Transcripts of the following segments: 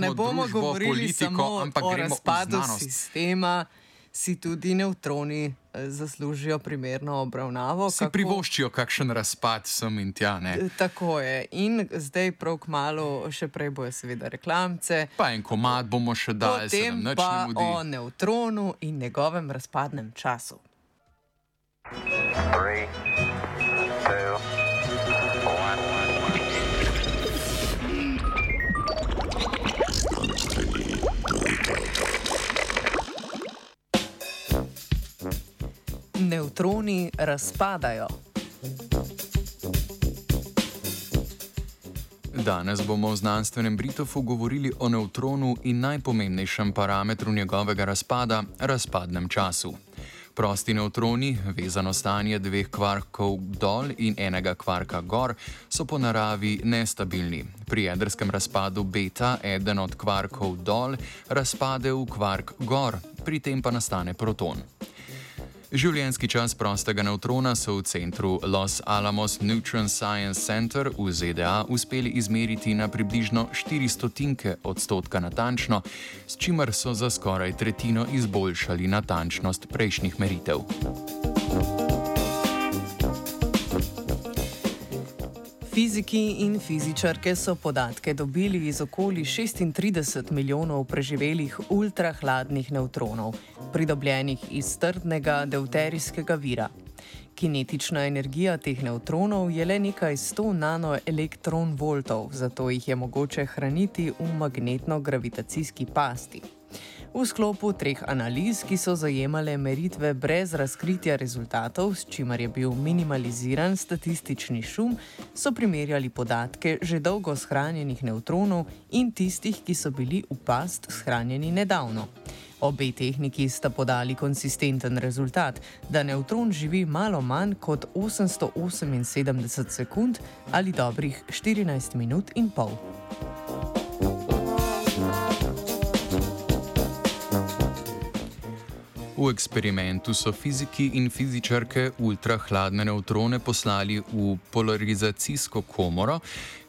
Ne bomo družbo, govorili politiko, samo o razpadu sistema, si tudi nevtroni eh, zaslužijo primerno obravnavo. Si kako- privoščijo kakšen razpad sem in tja, ne? Eh, Tako je. In zdaj prav k malu, še prej bojo seveda reklamce. Pa en komad bomo še dali, se Potem nam nič ne mudi. o nevtronu in njegovem razpadnem času. Three, Nevtroni razpadajo. Danes bomo v znanstvenem Britofu govorili o nevtronu in najpomembnejšem parametru njegovega razpada - razpadnem času. Prosti nevtroni, vezano stanje dveh kvarkov dol in enega kvarka gor, so po naravi nestabilni. Pri jedrskem razpadu beta eden od kvarkov dol razpade v kvark gor, pri tem pa nastane proton. Življenjski čas prostega nevtrona so v centru Los Alamos Neutron Science Center v ZDA uspeli izmeriti na približno 400 odstotka natančno, s čimer so za skoraj tretjino izboljšali natančnost prejšnjih meritev. Fiziki in fizičarke so podatke dobili iz okoli 36 milijonov preživelih ultrahladnih nevtronov, pridobljenih iz trdnega deuterijskega vira. Kinetična energija teh nevtronov je le nekaj 100 nanoelektronvoltov, zato jih je mogoče hraniti v magnetno-gravitacijski pasti. V sklopu treh analiz, ki so zajemale meritve brez razkritja rezultatov, s čimer je bil minimaliziran statistični šum, so primerjali podatke že dolgo shranjenih nevtronov in tistih, ki so bili v past shranjeni nedavno. Obe tehniki sta podali konsistenten rezultat, da nevtron živi malo manj kot 878 sekund ali dobrih 14 minut in pol. V eksperimentu so fiziki in fizičarke ultrahladne nevtrone poslali v polarizacijsko komoro,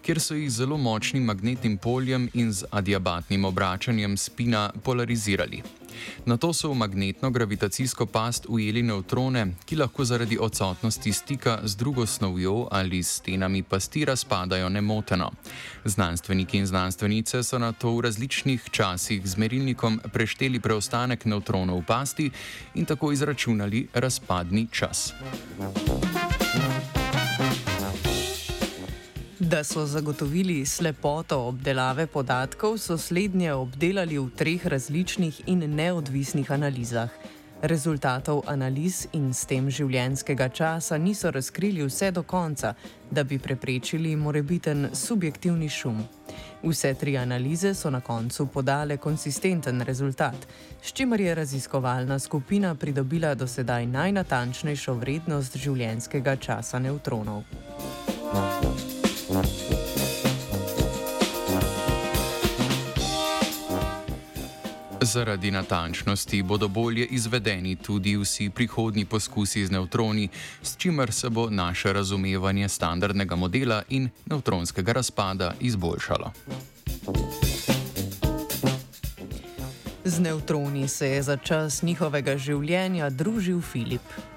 kjer so jih zelo močnim magnetnim poljem in z adiabatnim obračanjem spina polarizirali. Na to so v magnetno-gravitacijsko past ujeli nevtrone, ki lahko zaradi odsotnosti stika z drugo snovjo ali s stenami pasti razpadajo nemoteno. Znanstveniki in znanstvenice so na to v različnih časih z merilnikom prešteli preostanek nevtronov v pasti in tako izračunali razpadni čas. Da so zagotovili slepoto obdelave podatkov, so slednje obdelali v treh različnih in neodvisnih analizah. Rezultatov analiz in s tem življenjskega časa niso razkrili vse do konca, da bi preprečili morebiten subjektivni šum. Vse tri analize so na koncu podale konsistenten rezultat, s čimer je raziskovalna skupina pridobila do sedaj najnatančnejšo vrednost življenjskega časa nevtronov. Zaradi natančnosti bodo bolje izvedeni tudi vsi prihodnji poskusi z nevtroni, s čimer se bo naše razumevanje standardnega modela in nevtronskega razpada izboljšalo. Z nevtroni se je za čas njihovega življenja družil Filip.